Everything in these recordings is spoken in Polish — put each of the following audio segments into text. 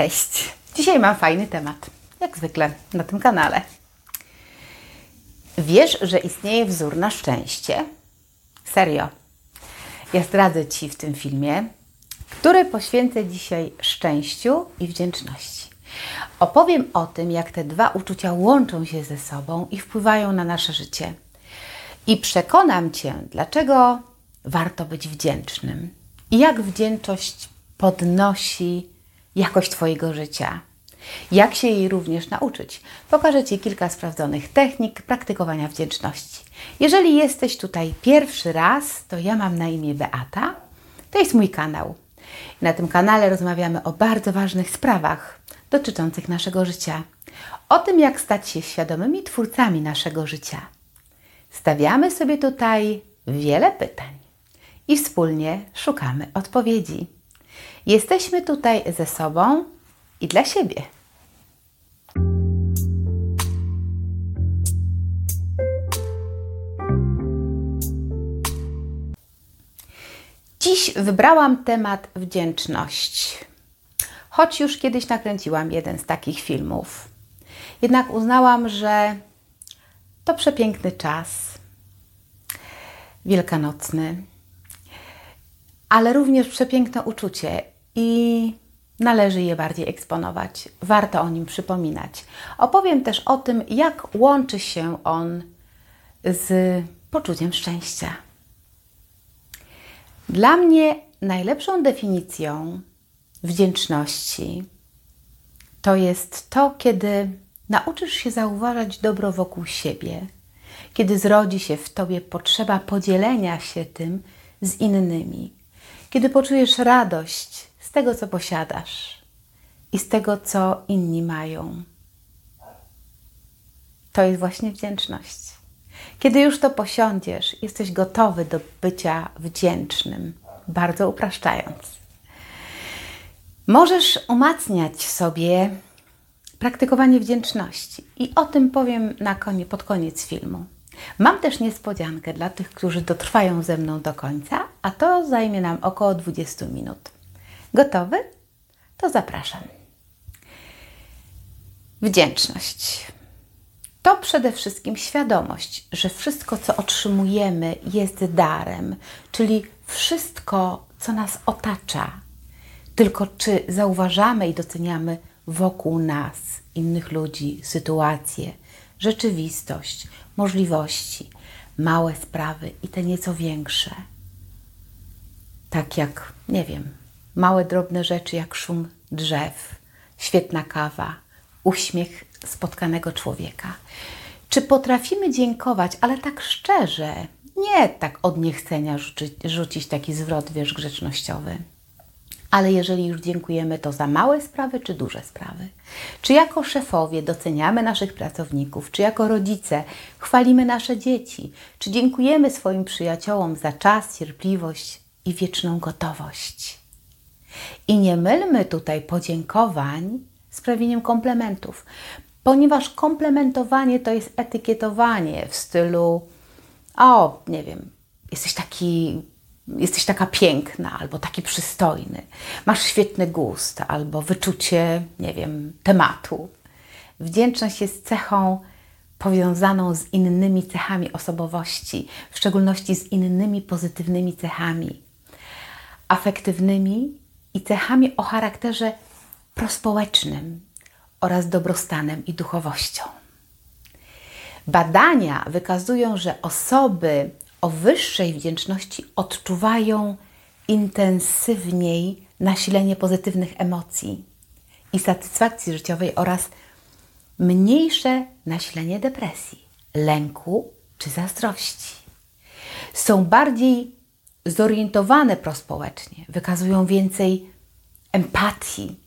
Cześć! Dzisiaj mam fajny temat, jak zwykle na tym kanale. Wiesz, że istnieje wzór na szczęście? Serio. Ja zdradzę Ci w tym filmie, który poświęcę dzisiaj szczęściu i wdzięczności. Opowiem o tym, jak te dwa uczucia łączą się ze sobą i wpływają na nasze życie. I przekonam Cię, dlaczego warto być wdzięcznym i jak wdzięczność podnosi jakość Twojego życia. Jak się jej również nauczyć? Pokażę Ci kilka sprawdzonych technik praktykowania wdzięczności. Jeżeli jesteś tutaj pierwszy raz, to ja mam na imię Beata. To jest mój kanał. Na tym kanale rozmawiamy o bardzo ważnych sprawach dotyczących naszego życia. O tym, jak stać się świadomymi twórcami naszego życia. Stawiamy sobie tutaj wiele pytań i wspólnie szukamy odpowiedzi. Jesteśmy tutaj ze sobą i dla siebie. Dziś wybrałam temat wdzięczność. Choć już kiedyś nakręciłam jeden z takich filmów. Jednak uznałam, że to przepiękny czas wielkanocny, ale również przepiękne uczucie i należy je bardziej eksponować. Warto o nim przypominać. Opowiem też o tym, jak łączy się on z poczuciem szczęścia. Dla mnie najlepszą definicją wdzięczności to jest to, kiedy nauczysz się zauważać dobro wokół siebie, kiedy zrodzi się w tobie potrzeba podzielenia się tym z innymi, kiedy poczujesz radość z tego, co posiadasz i z tego, co inni mają. To jest właśnie wdzięczność. Kiedy już to posiądziesz, jesteś gotowy do bycia wdzięcznym, bardzo upraszczając. Możesz umacniać sobie praktykowanie wdzięczności i o tym powiem na pod koniec filmu. Mam też niespodziankę dla tych, którzy dotrwają ze mną do końca, a to zajmie nam około 20 minut. Gotowy? To zapraszam. Wdzięczność. To przede wszystkim świadomość, że wszystko, co otrzymujemy, jest darem, czyli wszystko, co nas otacza. Tylko czy zauważamy i doceniamy wokół nas innych ludzi, sytuacje, rzeczywistość, możliwości, małe sprawy i te nieco większe. Tak jak, nie wiem, małe, drobne rzeczy jak szum drzew, świetna kawa, uśmiech spotkanego człowieka. Czy potrafimy dziękować, ale tak szczerze, nie tak od niechcenia rzucić, rzucić taki zwrot, wiesz, grzecznościowy. Ale jeżeli już dziękujemy, to za małe sprawy czy duże sprawy? Czy jako szefowie doceniamy naszych pracowników, czy jako rodzice chwalimy nasze dzieci, czy dziękujemy swoim przyjaciołom za czas, cierpliwość i wieczną gotowość? I nie mylmy tutaj podziękowań z prawieniem komplementów, ponieważ komplementowanie to jest etykietowanie w stylu: O, nie wiem, jesteś taki jesteś taka piękna, albo taki przystojny, masz świetny gust, albo wyczucie, nie wiem, tematu. Wdzięczność jest cechą powiązaną z innymi cechami osobowości, w szczególności z innymi pozytywnymi cechami, afektywnymi i cechami o charakterze prospołecznym oraz dobrostanem i duchowością. Badania wykazują, że osoby o wyższej wdzięczności odczuwają intensywniej nasilenie pozytywnych emocji i satysfakcji życiowej oraz mniejsze nasilenie depresji, lęku czy zazdrości. Są bardziej zorientowane prospołecznie, wykazują więcej empatii,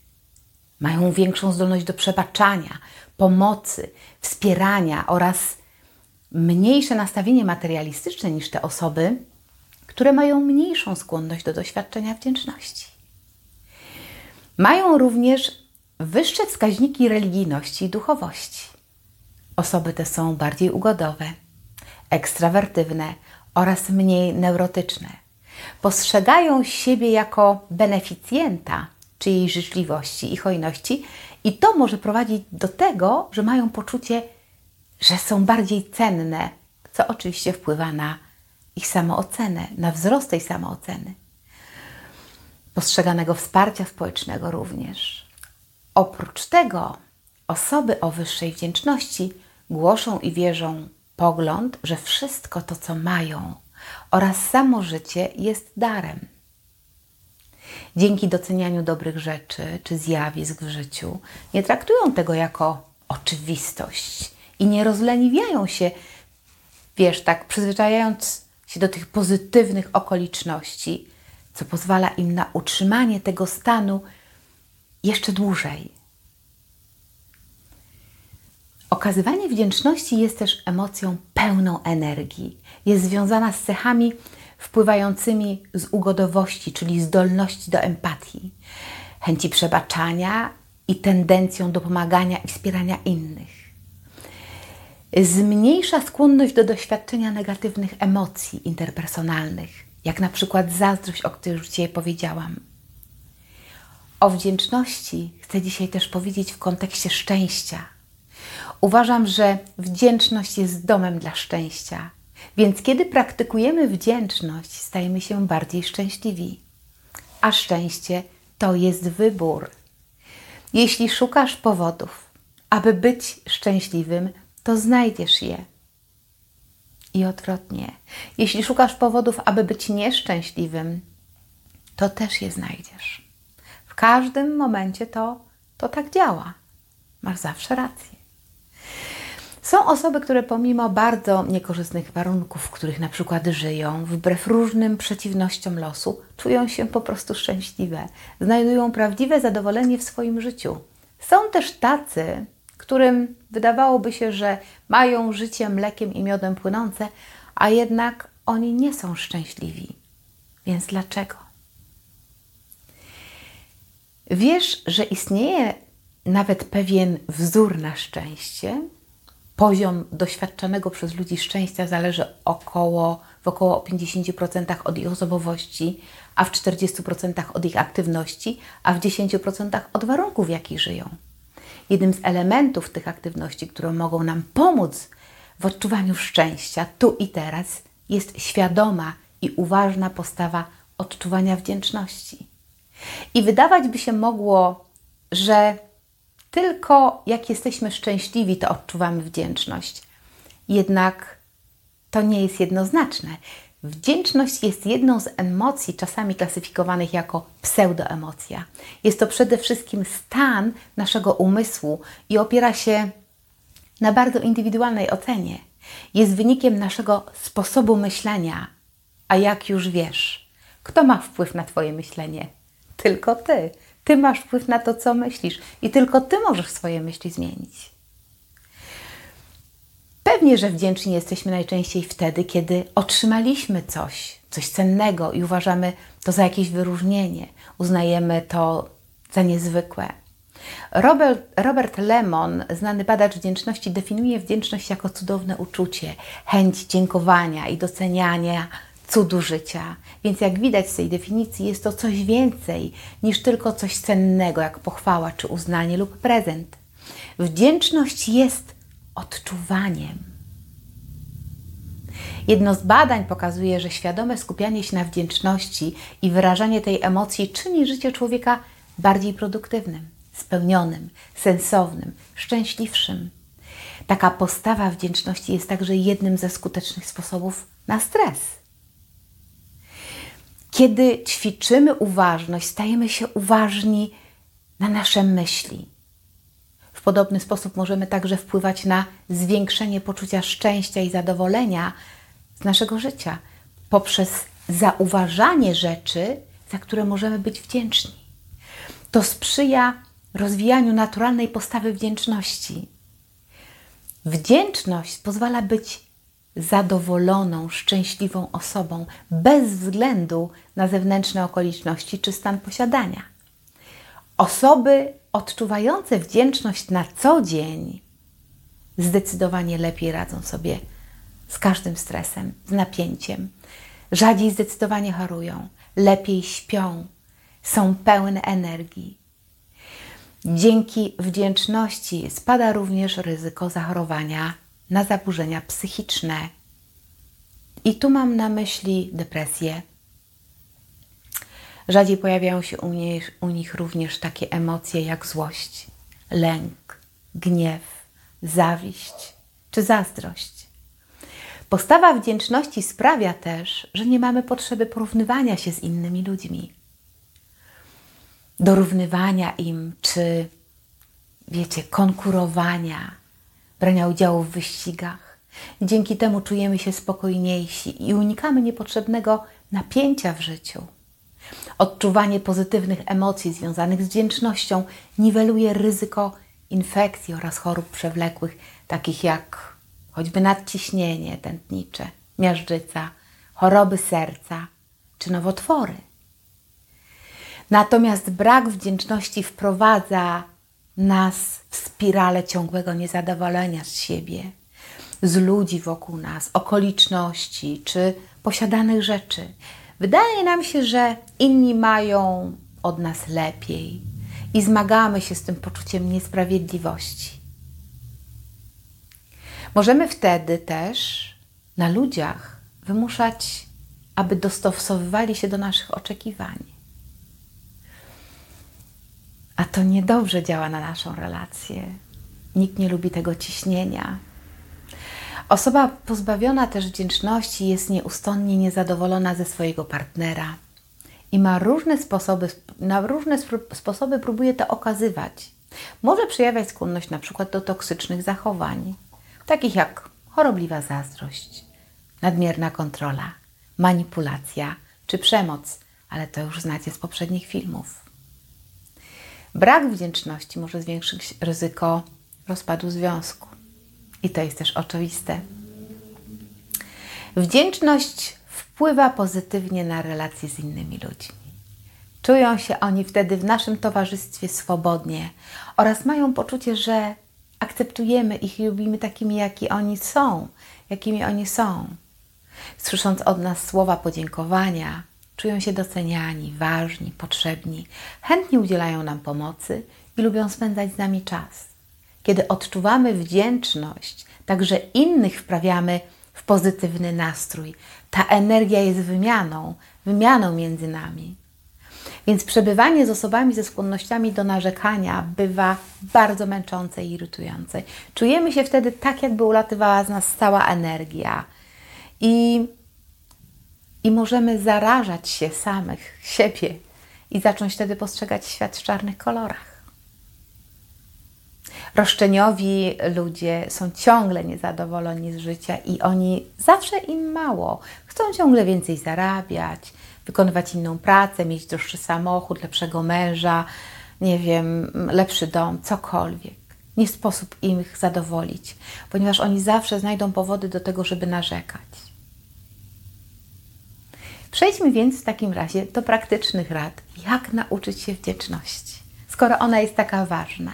mają większą zdolność do przebaczania, pomocy, wspierania oraz mniejsze nastawienie materialistyczne niż te osoby, które mają mniejszą skłonność do doświadczenia wdzięczności. Mają również wyższe wskaźniki religijności i duchowości. Osoby te są bardziej ugodowe, ekstrawertywne oraz mniej neurotyczne. Postrzegają siebie jako beneficjenta, czy jej życzliwości i hojności, i to może prowadzić do tego, że mają poczucie, że są bardziej cenne, co oczywiście wpływa na ich samoocenę, na wzrost tej samooceny. Postrzeganego wsparcia społecznego również. Oprócz tego, osoby o wyższej wdzięczności głoszą i wierzą pogląd, że wszystko to, co mają oraz samo życie jest darem. Dzięki docenianiu dobrych rzeczy czy zjawisk w życiu nie traktują tego jako oczywistość i nie rozleniwiają się, wiesz, tak przyzwyczajając się do tych pozytywnych okoliczności, co pozwala im na utrzymanie tego stanu jeszcze dłużej. Okazywanie wdzięczności jest też emocją pełną energii. Jest związana z cechami wpływającymi z ugodowości, czyli zdolności do empatii, chęci przebaczania i tendencją do pomagania i wspierania innych. Zmniejsza skłonność do doświadczenia negatywnych emocji interpersonalnych, jak na przykład zazdrość, o której już dzisiaj powiedziałam. O wdzięczności chcę dzisiaj też powiedzieć w kontekście szczęścia. Uważam, że wdzięczność jest domem dla szczęścia więc kiedy praktykujemy wdzięczność, stajemy się bardziej szczęśliwi. A szczęście to jest wybór. Jeśli szukasz powodów, aby być szczęśliwym, to znajdziesz je. I odwrotnie. Jeśli szukasz powodów, aby być nieszczęśliwym, to też je znajdziesz. W każdym momencie to, to tak działa. Masz zawsze rację. Są osoby, które pomimo bardzo niekorzystnych warunków, w których na przykład żyją, wbrew różnym przeciwnościom losu, czują się po prostu szczęśliwe, znajdują prawdziwe zadowolenie w swoim życiu. Są też tacy, którym wydawałoby się, że mają życie mlekiem i miodem płynące, a jednak oni nie są szczęśliwi. Więc dlaczego? Wiesz, że istnieje nawet pewien wzór na szczęście, poziom doświadczanego przez ludzi szczęścia zależy około, w około 50% od ich osobowości, a w 40% od ich aktywności, a w 10% od warunków, w jakich żyją. Jednym z elementów tych aktywności, które mogą nam pomóc w odczuwaniu szczęścia tu i teraz, jest świadoma i uważna postawa odczuwania wdzięczności. I wydawać by się mogło, że tylko jak jesteśmy szczęśliwi, to odczuwamy wdzięczność. Jednak to nie jest jednoznaczne. Wdzięczność jest jedną z emocji, czasami klasyfikowanych jako pseudoemocja. Jest to przede wszystkim stan naszego umysłu i opiera się na bardzo indywidualnej ocenie. Jest wynikiem naszego sposobu myślenia. A jak już wiesz, kto ma wpływ na Twoje myślenie? Tylko Ty. Ty masz wpływ na to, co myślisz, i tylko ty możesz swoje myśli zmienić. Pewnie, że wdzięczni jesteśmy najczęściej wtedy, kiedy otrzymaliśmy coś, coś cennego i uważamy to za jakieś wyróżnienie, uznajemy to za niezwykłe. Robert, Robert Lemon, znany badacz wdzięczności, definiuje wdzięczność jako cudowne uczucie, chęć dziękowania i doceniania cudu życia. Więc jak widać z tej definicji, jest to coś więcej niż tylko coś cennego, jak pochwała czy uznanie lub prezent. Wdzięczność jest odczuwaniem. Jedno z badań pokazuje, że świadome skupianie się na wdzięczności i wyrażanie tej emocji czyni życie człowieka bardziej produktywnym, spełnionym, sensownym, szczęśliwszym. Taka postawa wdzięczności jest także jednym ze skutecznych sposobów na stres. Kiedy ćwiczymy uważność, stajemy się uważni na nasze myśli. Podobny sposób możemy także wpływać na zwiększenie poczucia szczęścia i zadowolenia z naszego życia poprzez zauważanie rzeczy, za które możemy być wdzięczni. To sprzyja rozwijaniu naturalnej postawy wdzięczności. Wdzięczność pozwala być zadowoloną, szczęśliwą osobą, bez względu na zewnętrzne okoliczności czy stan posiadania. Osoby odczuwające wdzięczność na co dzień zdecydowanie lepiej radzą sobie z każdym stresem, z napięciem. Rzadziej zdecydowanie chorują, lepiej śpią, są pełne energii. Dzięki wdzięczności spada również ryzyko zachorowania na zaburzenia psychiczne. I tu mam na myśli depresję. Rzadziej pojawiają się u nich, u nich również takie emocje jak złość, lęk, gniew, zawiść czy zazdrość. Postawa wdzięczności sprawia też, że nie mamy potrzeby porównywania się z innymi ludźmi, dorównywania im, czy wiecie, konkurowania, brania udziału w wyścigach. Dzięki temu czujemy się spokojniejsi i unikamy niepotrzebnego napięcia w życiu. Odczuwanie pozytywnych emocji związanych z wdzięcznością niweluje ryzyko infekcji oraz chorób przewlekłych, takich jak choćby nadciśnienie tętnicze, miażdżyca, choroby serca czy nowotwory. Natomiast brak wdzięczności wprowadza nas w spirale ciągłego niezadowolenia z siebie, z ludzi wokół nas, okoliczności czy posiadanych rzeczy. Wydaje nam się, że inni mają od nas lepiej i zmagamy się z tym poczuciem niesprawiedliwości. Możemy wtedy też na ludziach wymuszać, aby dostosowywali się do naszych oczekiwań. A to niedobrze działa na naszą relację. Nikt nie lubi tego ciśnienia. Osoba pozbawiona też wdzięczności jest nieustronnie niezadowolona ze swojego partnera i ma różne sposoby, na różne sposoby próbuje to okazywać. Może przejawiać skłonność na przykład do toksycznych zachowań, takich jak chorobliwa zazdrość, nadmierna kontrola, manipulacja czy przemoc, ale to już znacie z poprzednich filmów. Brak wdzięczności może zwiększyć ryzyko rozpadu związku. I to jest też oczywiste. Wdzięczność wpływa pozytywnie na relacje z innymi ludźmi. Czują się oni wtedy w naszym towarzystwie swobodnie oraz mają poczucie, że akceptujemy ich i lubimy takimi, jaki oni są, jakimi oni są. Słysząc od nas słowa podziękowania, czują się doceniani, ważni, potrzebni, chętnie udzielają nam pomocy i lubią spędzać z nami czas. Kiedy odczuwamy wdzięczność, także innych wprawiamy w pozytywny nastrój. Ta energia jest wymianą, wymianą między nami. Więc przebywanie z osobami ze skłonnościami do narzekania bywa bardzo męczące i irytujące. Czujemy się wtedy tak, jakby ulatywała z nas cała energia. I, i możemy zarażać się samych, siebie i zacząć wtedy postrzegać świat w czarnych kolorach. Roszczeniowi ludzie są ciągle niezadowoleni z życia i oni zawsze im mało. Chcą ciągle więcej zarabiać, wykonywać inną pracę, mieć droższy samochód, lepszego męża, nie wiem, lepszy dom, cokolwiek. Nie sposób im ich zadowolić, ponieważ oni zawsze znajdą powody do tego, żeby narzekać. Przejdźmy więc w takim razie do praktycznych rad, jak nauczyć się wdzięczności, skoro ona jest taka ważna.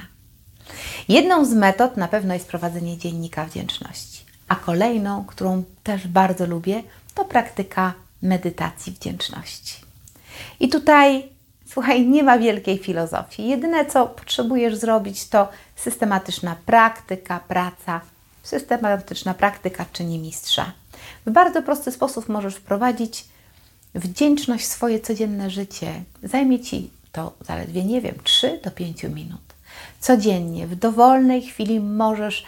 Jedną z metod na pewno jest prowadzenie dziennika wdzięczności, a kolejną, którą też bardzo lubię, to praktyka medytacji wdzięczności. I tutaj, słuchaj, nie ma wielkiej filozofii. Jedyne, co potrzebujesz zrobić, to systematyczna praktyka, praca. Systematyczna praktyka czyni mistrza. W bardzo prosty sposób możesz wprowadzić wdzięczność w swoje codzienne życie. Zajmie ci to zaledwie, nie wiem, 3 do 5 minut. Codziennie, w dowolnej chwili możesz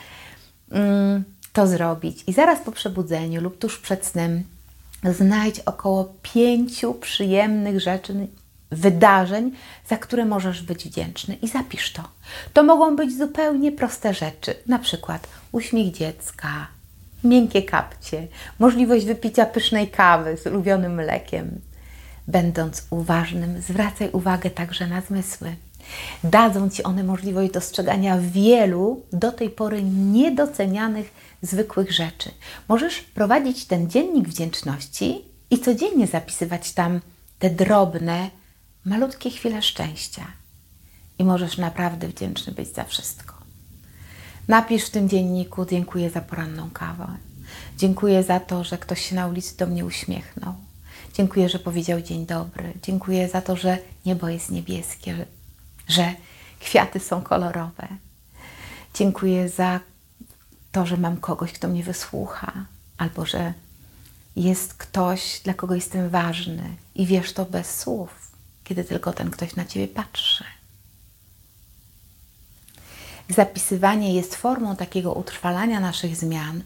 mm, to zrobić. I zaraz po przebudzeniu lub tuż przed snem znajdź około pięciu przyjemnych rzeczy, wydarzeń, za które możesz być wdzięczny i zapisz to. To mogą być zupełnie proste rzeczy, na przykład uśmiech dziecka, miękkie kapcie, możliwość wypicia pysznej kawy z ulubionym mlekiem. Będąc uważnym, zwracaj uwagę także na zmysły. Dadzą Ci one możliwość dostrzegania wielu do tej pory niedocenianych zwykłych rzeczy. Możesz prowadzić ten dziennik wdzięczności i codziennie zapisywać tam te drobne, malutkie chwile szczęścia. I możesz naprawdę wdzięczny być za wszystko. Napisz w tym dzienniku: Dziękuję za poranną kawę. Dziękuję za to, że ktoś się na ulicy do mnie uśmiechnął. Dziękuję, że powiedział dzień dobry. Dziękuję za to, że niebo jest niebieskie, że, kwiaty są kolorowe. Dziękuję za to, że mam kogoś, kto mnie wysłucha, albo że jest ktoś, dla kogo jestem ważny i wiesz to bez słów, kiedy tylko ten ktoś na ciebie patrzy. Zapisywanie jest formą takiego utrwalania naszych zmian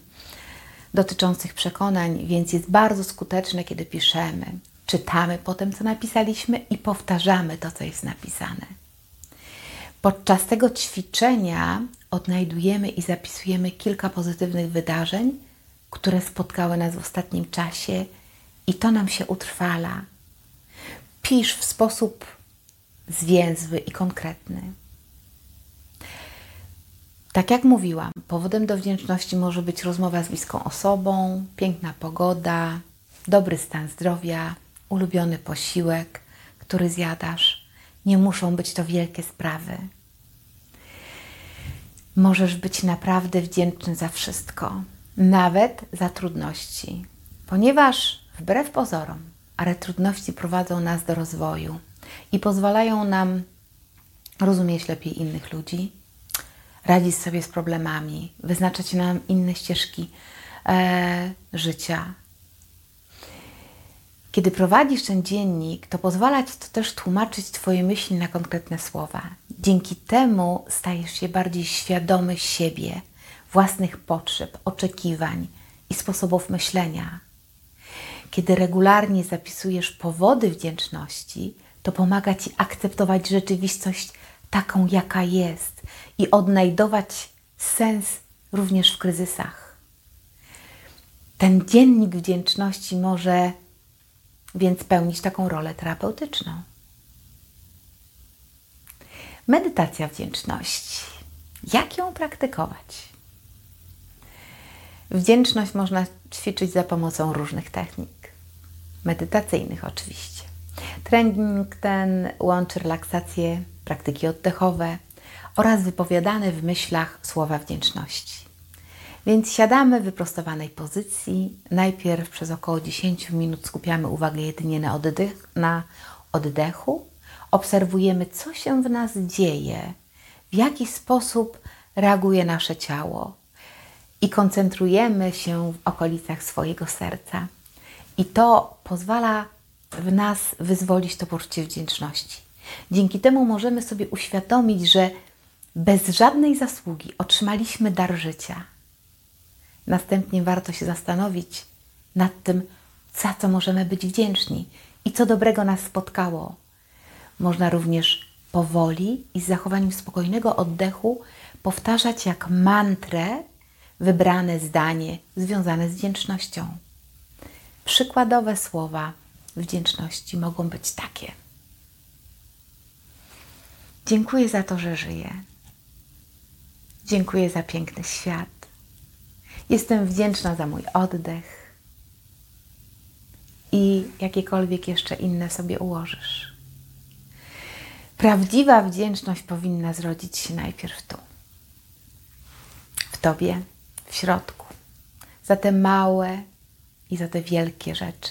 dotyczących przekonań, więc jest bardzo skuteczne, kiedy piszemy. Czytamy potem, co napisaliśmy i powtarzamy to, co jest napisane. Podczas tego ćwiczenia odnajdujemy i zapisujemy kilka pozytywnych wydarzeń, które spotkały nas w ostatnim czasie, i to nam się utrwala. Pisz w sposób zwięzły i konkretny. Tak jak mówiłam, powodem do wdzięczności może być rozmowa z bliską osobą, piękna pogoda, dobry stan zdrowia, ulubiony posiłek, który zjadasz. Nie muszą być to wielkie sprawy. Możesz być naprawdę wdzięczny za wszystko, nawet za trudności, ponieważ wbrew pozorom, ale trudności prowadzą nas do rozwoju i pozwalają nam rozumieć lepiej innych ludzi, radzić sobie z problemami, wyznaczać nam inne ścieżki e, życia. Kiedy prowadzisz ten dziennik, to pozwala Ci to też tłumaczyć Twoje myśli na konkretne słowa. Dzięki temu stajesz się bardziej świadomy siebie, własnych potrzeb, oczekiwań i sposobów myślenia. Kiedy regularnie zapisujesz powody wdzięczności, to pomaga Ci akceptować rzeczywistość taką, jaka jest i odnajdować sens również w kryzysach. Ten dziennik wdzięczności może więc pełnić taką rolę terapeutyczną. Medytacja wdzięczności. Jak ją praktykować? Wdzięczność można ćwiczyć za pomocą różnych technik, medytacyjnych oczywiście. Trening ten łączy relaksację, praktyki oddechowe oraz wypowiadane w myślach słowa wdzięczności. Więc siadamy w wyprostowanej pozycji. Najpierw przez około 10 minut skupiamy uwagę jedynie na, oddech, na oddechu. Obserwujemy, co się w nas dzieje, w jaki sposób reaguje nasze ciało i koncentrujemy się w okolicach swojego serca. I to pozwala w nas wyzwolić to poczucie wdzięczności. Dzięki temu możemy sobie uświadomić, że bez żadnej zasługi otrzymaliśmy dar życia. Następnie warto się zastanowić nad tym, za co możemy być wdzięczni i co dobrego nas spotkało. Można również powoli i z zachowaniem spokojnego oddechu powtarzać jak mantrę wybrane zdanie związane z wdzięcznością. Przykładowe słowa wdzięczności mogą być takie. Dziękuję za to, że żyję. Dziękuję za piękny świat. Jestem wdzięczna za mój oddech i jakiekolwiek jeszcze inne sobie ułożysz. Prawdziwa wdzięczność powinna zrodzić się najpierw tu, w tobie, w środku, za te małe i za te wielkie rzeczy.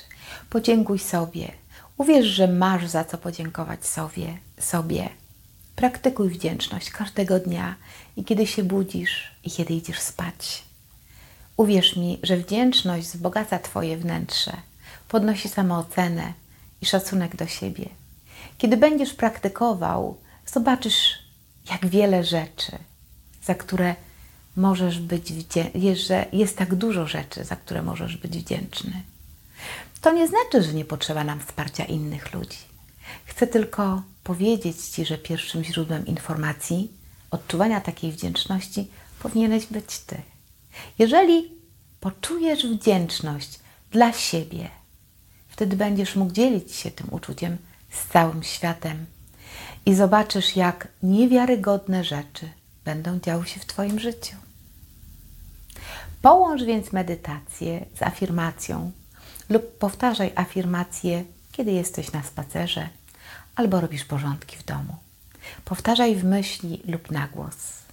Podziękuj sobie. Uwierz, że masz za co podziękować sobie, sobie Praktykuj wdzięczność każdego dnia i kiedy się budzisz, i kiedy idziesz spać. Uwierz mi, że wdzięczność wzbogaca Twoje wnętrze, podnosi samoocenę i szacunek do siebie. Kiedy będziesz praktykował, zobaczysz, jak wiele rzeczy, za które możesz być wdzięczny, że jest tak dużo rzeczy, za które możesz być wdzięczny. To nie znaczy, że nie potrzeba nam wsparcia innych ludzi. Chcę tylko powiedzieć Ci, że pierwszym źródłem informacji, odczuwania takiej wdzięczności powinieneś być Ty. Jeżeli poczujesz wdzięczność dla siebie, wtedy będziesz mógł dzielić się tym uczuciem z całym światem i zobaczysz, jak niewiarygodne rzeczy będą działy się w Twoim życiu. Połącz więc medytację z afirmacją lub powtarzaj afirmację, kiedy jesteś na spacerze albo robisz porządki w domu. Powtarzaj w myśli lub na głos.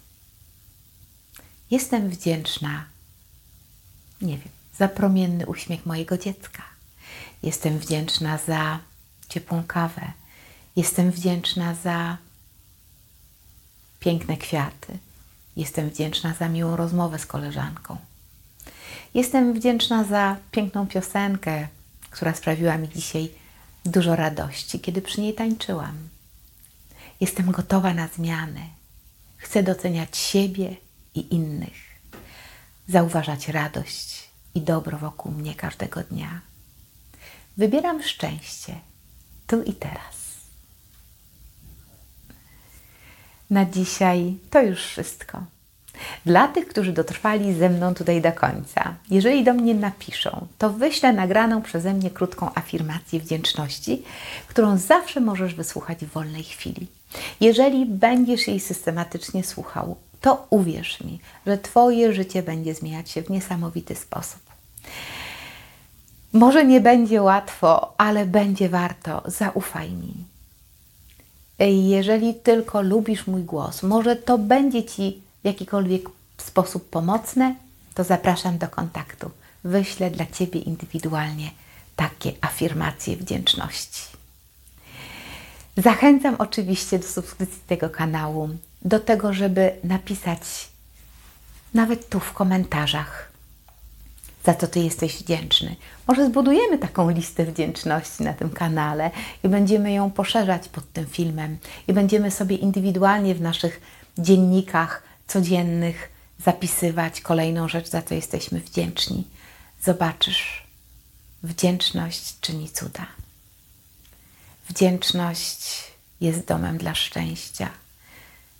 Jestem wdzięczna, nie wiem, za promienny uśmiech mojego dziecka. Jestem wdzięczna za ciepłą kawę. Jestem wdzięczna za piękne kwiaty. Jestem wdzięczna za miłą rozmowę z koleżanką. Jestem wdzięczna za piękną piosenkę, która sprawiła mi dzisiaj dużo radości, kiedy przy niej tańczyłam. Jestem gotowa na zmiany. Chcę doceniać siebie i innych, zauważać radość i dobro wokół mnie każdego dnia. Wybieram szczęście tu i teraz. Na dzisiaj to już wszystko. Dla tych, którzy dotrwali ze mną tutaj do końca, jeżeli do mnie napiszą, to wyślę nagraną przeze mnie krótką afirmację wdzięczności, którą zawsze możesz wysłuchać w wolnej chwili. Jeżeli będziesz jej systematycznie słuchał, to uwierz mi, że Twoje życie będzie zmieniać się w niesamowity sposób. Może nie będzie łatwo, ale będzie warto. Zaufaj mi. Jeżeli tylko lubisz mój głos, może to będzie Ci w jakikolwiek sposób pomocne, to zapraszam do kontaktu. Wyślę dla Ciebie indywidualnie takie afirmacje wdzięczności. Zachęcam oczywiście do subskrypcji tego kanału, do tego, żeby napisać nawet tu w komentarzach, za co Ty jesteś wdzięczny. Może zbudujemy taką listę wdzięczności na tym kanale i będziemy ją poszerzać pod tym filmem i będziemy sobie indywidualnie w naszych dziennikach codziennych zapisywać kolejną rzecz, za co jesteśmy wdzięczni. Zobaczysz, wdzięczność czyni cuda. Wdzięczność jest domem dla szczęścia.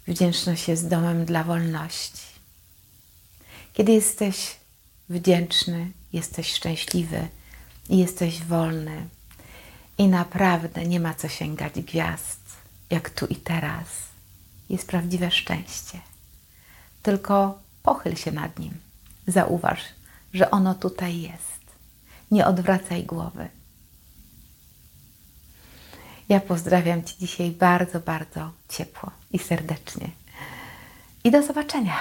Wdzięczność jest domem dla wolności. Kiedy jesteś wdzięczny, jesteś szczęśliwy i jesteś wolny. I naprawdę nie ma co sięgać gwiazd, jak tu i teraz. Jest prawdziwe szczęście. Tylko pochyl się nad nim. Zauważ, że ono tutaj jest. Nie odwracaj głowy. Ja pozdrawiam Cię dzisiaj bardzo, bardzo ciepło i serdecznie. I do zobaczenia.